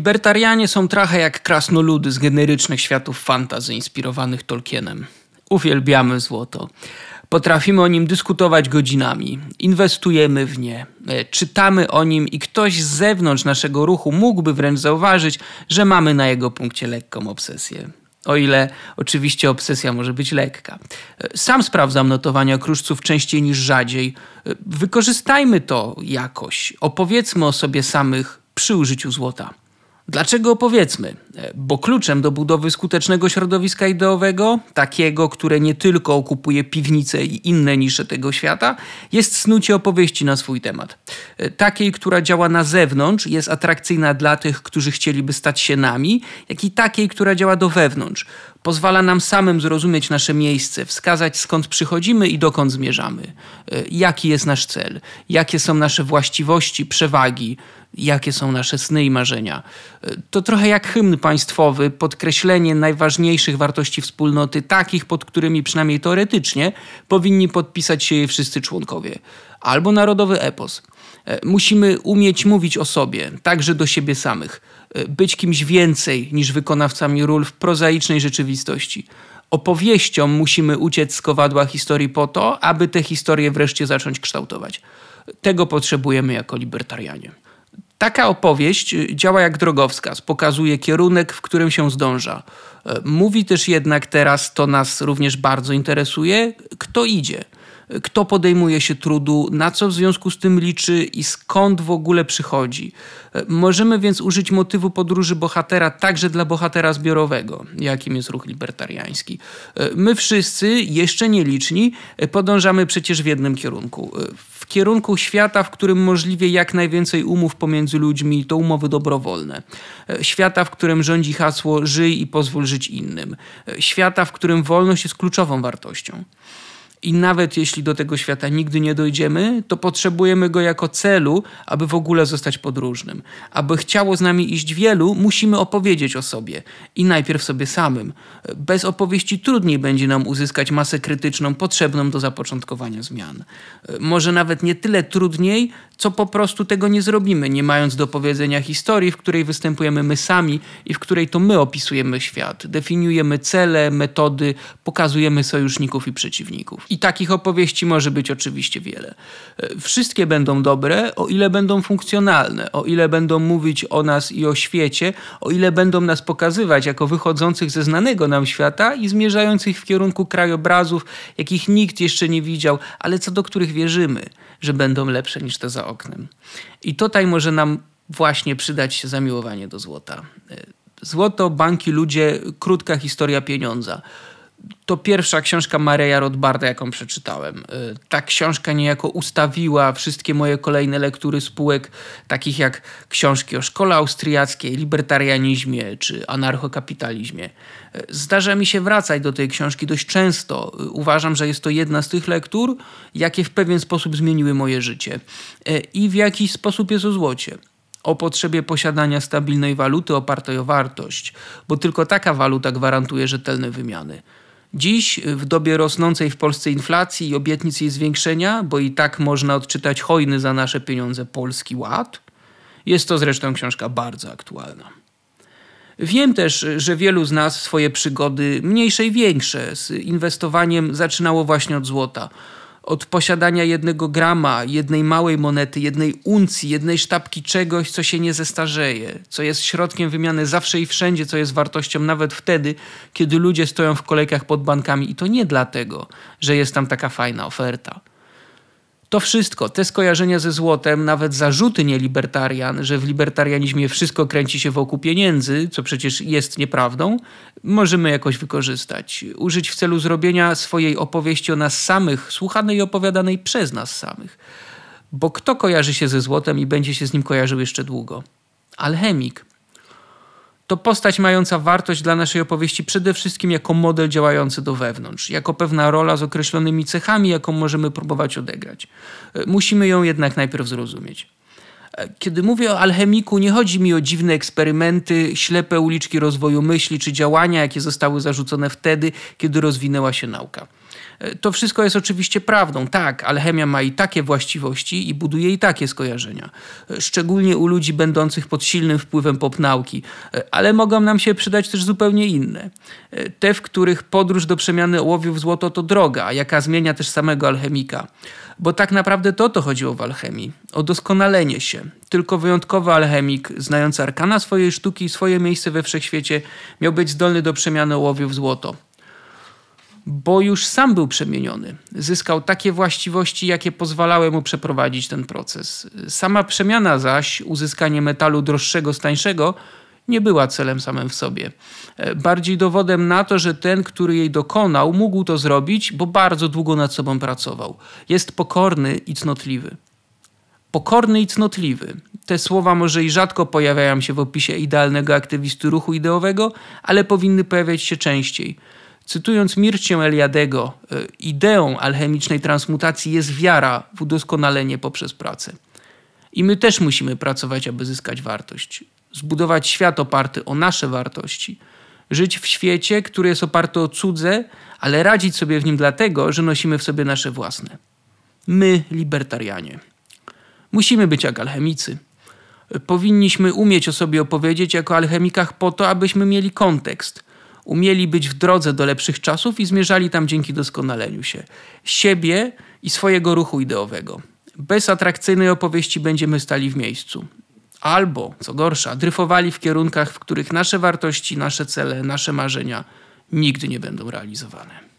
Libertarianie są trochę jak krasnoludy z generycznych światów fantazy inspirowanych Tolkienem. Uwielbiamy złoto. Potrafimy o nim dyskutować godzinami, inwestujemy w nie, e, czytamy o nim i ktoś z zewnątrz naszego ruchu mógłby wręcz zauważyć, że mamy na jego punkcie lekką obsesję. O ile oczywiście obsesja może być lekka. E, sam sprawdzam notowania kruszców częściej niż rzadziej. E, wykorzystajmy to jakoś. Opowiedzmy o sobie samych przy użyciu złota. Dlaczego opowiedzmy? E, bo kluczem do budowy skutecznego środowiska ideowego, takiego, które nie tylko okupuje piwnice i inne nisze tego świata, jest snucie opowieści na swój temat. E, takiej, która działa na zewnątrz, jest atrakcyjna dla tych, którzy chcieliby stać się nami, jak i takiej, która działa do wewnątrz. Pozwala nam samym zrozumieć nasze miejsce, wskazać skąd przychodzimy i dokąd zmierzamy, e, jaki jest nasz cel, jakie są nasze właściwości, przewagi, jakie są nasze sny i marzenia. To trochę jak hymn państwowy, podkreślenie najważniejszych wartości wspólnoty, takich, pod którymi przynajmniej teoretycznie powinni podpisać się jej wszyscy członkowie. Albo narodowy epos. E, musimy umieć mówić o sobie, także do siebie samych, e, być kimś więcej niż wykonawcami ról w prozaicznej rzeczywistości. Opowieścią musimy uciec z kowadła historii po to, aby te historie wreszcie zacząć kształtować. Tego potrzebujemy jako libertarianie. Taka opowieść y, działa jak drogowskaz, pokazuje kierunek, w którym się zdąża. E, mówi też jednak teraz, to nas również bardzo interesuje, kto idzie, kto podejmuje się trudu, na co w związku z tym liczy i skąd w ogóle przychodzi. E, możemy więc użyć motywu podróży bohatera także dla bohatera zbiorowego, jakim jest ruch libertariański. E, my wszyscy, jeszcze nieliczni, podążamy przecież w jednym kierunku kierunku świata, w którym możliwie jak najwięcej umów pomiędzy ludźmi to umowy dobrowolne. E, świata, w którym rządzi hasło żyj i pozwól żyć innym. E, świata, w którym wolność jest kluczową wartością. I nawet jeśli do tego świata nigdy nie dojdziemy, to potrzebujemy go jako celu, aby w ogóle zostać podróżnym. Aby chciało z nami iść wielu, musimy opowiedzieć o sobie i najpierw sobie samym. Bez opowieści trudniej będzie nam uzyskać masę krytyczną potrzebną do zapoczątkowania zmian. Może nawet nie tyle trudniej, co po prostu tego nie zrobimy, nie mając do powiedzenia historii, w której występujemy my sami i w której to my opisujemy świat, definiujemy cele, metody, pokazujemy sojuszników i przeciwników. I takich opowieści może być oczywiście wiele. E, wszystkie będą dobre, o ile będą funkcjonalne, o ile będą mówić o nas i o świecie, o ile będą nas pokazywać jako wychodzących ze znanego nam świata i zmierzających w kierunku krajobrazów, jakich nikt jeszcze nie widział, ale co do których wierzymy, że będą lepsze niż te za oknem. I tutaj może nam właśnie przydać się zamiłowanie do złota. E, złoto, banki, ludzie, krótka historia pieniądza to pierwsza książka Mareja Rothbarda, jaką przeczytałem. Y, ta książka niejako ustawiła wszystkie moje kolejne lektury spółek, takich jak książki o szkole austriackiej, libertarianizmie czy anarchokapitalizmie. Y, zdarza mi się wracać do tej książki dość często. Y, uważam, że jest to jedna z tych lektur, jakie w pewien sposób zmieniły moje życie. I w jakiś sposób jest o złocie o potrzebie posiadania stabilnej waluty opartej o wartość, bo tylko taka waluta gwarantuje rzetelne wymiany. Dziś, w dobie rosnącej w Polsce inflacji i obietnic jej zwiększenia, bo i tak można odczytać hojny za nasze pieniądze polski ład, jest to zresztą książka bardzo aktualna. Wiem też, że wielu z nas swoje przygody, mniejsze i większe, z inwestowaniem zaczynało właśnie od złota od posiadania jednego grama, jednej małej monety, jednej uncji, jednej sztabki czegoś, co się nie zestarzeje, co jest środkiem wymiany zawsze i wszędzie, co jest wartością nawet wtedy, kiedy ludzie stoją w kolejkach pod bankami. I to nie dlatego, że jest tam taka fajna oferta. To wszystko, te skojarzenia ze złotem, nawet zarzuty nielibertarian, że w libertarianizmie wszystko kręci się wokół pieniędzy, co przecież jest nieprawdą, możemy jakoś wykorzystać. Użyć w celu zrobienia swojej opowieści o nas samych, słuchanej i opowiadanej przez nas samych. Bo kto kojarzy się ze złotem i będzie się z nim kojarzył jeszcze długo? Alchemik, to postać mająca wartość dla naszej opowieści przede wszystkim jako model działający do wewnątrz, jako pewna rola z określonymi cechami, jaką możemy próbować odegrać. E, musimy ją jednak najpierw zrozumieć. E, kiedy mówię o alchemiku, nie chodzi mi o dziwne eksperymenty, ślepe uliczki rozwoju myśli czy działania, jakie zostały zarzucone wtedy, kiedy rozwinęła się nauka. To wszystko jest oczywiście prawdą. Tak, alchemia ma i takie właściwości i buduje i takie skojarzenia. Szczególnie u ludzi będących pod silnym wpływem popnauki, ale mogą nam się przydać też zupełnie inne. Te, w których podróż do przemiany ołowiu w złoto to droga, jaka zmienia też samego alchemika. Bo tak naprawdę to to chodziło w alchemii. O doskonalenie się. Tylko wyjątkowy alchemik, znający arkana swojej sztuki i swoje miejsce we wszechświecie, miał być zdolny do przemiany ołowiu w złoto bo już sam był przemieniony. Zyskał takie właściwości, jakie pozwalały mu przeprowadzić ten proces. Sama przemiana zaś, uzyskanie metalu droższego z tańszego, nie była celem samym w sobie. Bardziej dowodem na to, że ten, który jej dokonał, mógł to zrobić, bo bardzo długo nad sobą pracował. Jest pokorny i cnotliwy. Pokorny i cnotliwy. Te słowa może i rzadko pojawiają się w opisie idealnego aktywisty ruchu ideowego, ale powinny pojawiać się częściej. Cytując Mircję Eliadego, e, ideą alchemicznej transmutacji jest wiara w udoskonalenie poprzez pracę. I my też musimy pracować, aby zyskać wartość. Zbudować świat oparty o nasze wartości. Żyć w świecie, który jest oparty o cudze, ale radzić sobie w nim dlatego, że nosimy w sobie nasze własne. My, libertarianie. Musimy być jak alchemicy. Powinniśmy umieć o sobie opowiedzieć jako alchemikach po to, abyśmy mieli kontekst – umieli być w drodze do lepszych czasów i zmierzali tam dzięki doskonaleniu się siebie i swojego ruchu ideowego. Bez atrakcyjnej opowieści będziemy stali w miejscu. Albo, co gorsza, dryfowali w kierunkach, w których nasze wartości, nasze cele, nasze marzenia nigdy nie będą realizowane.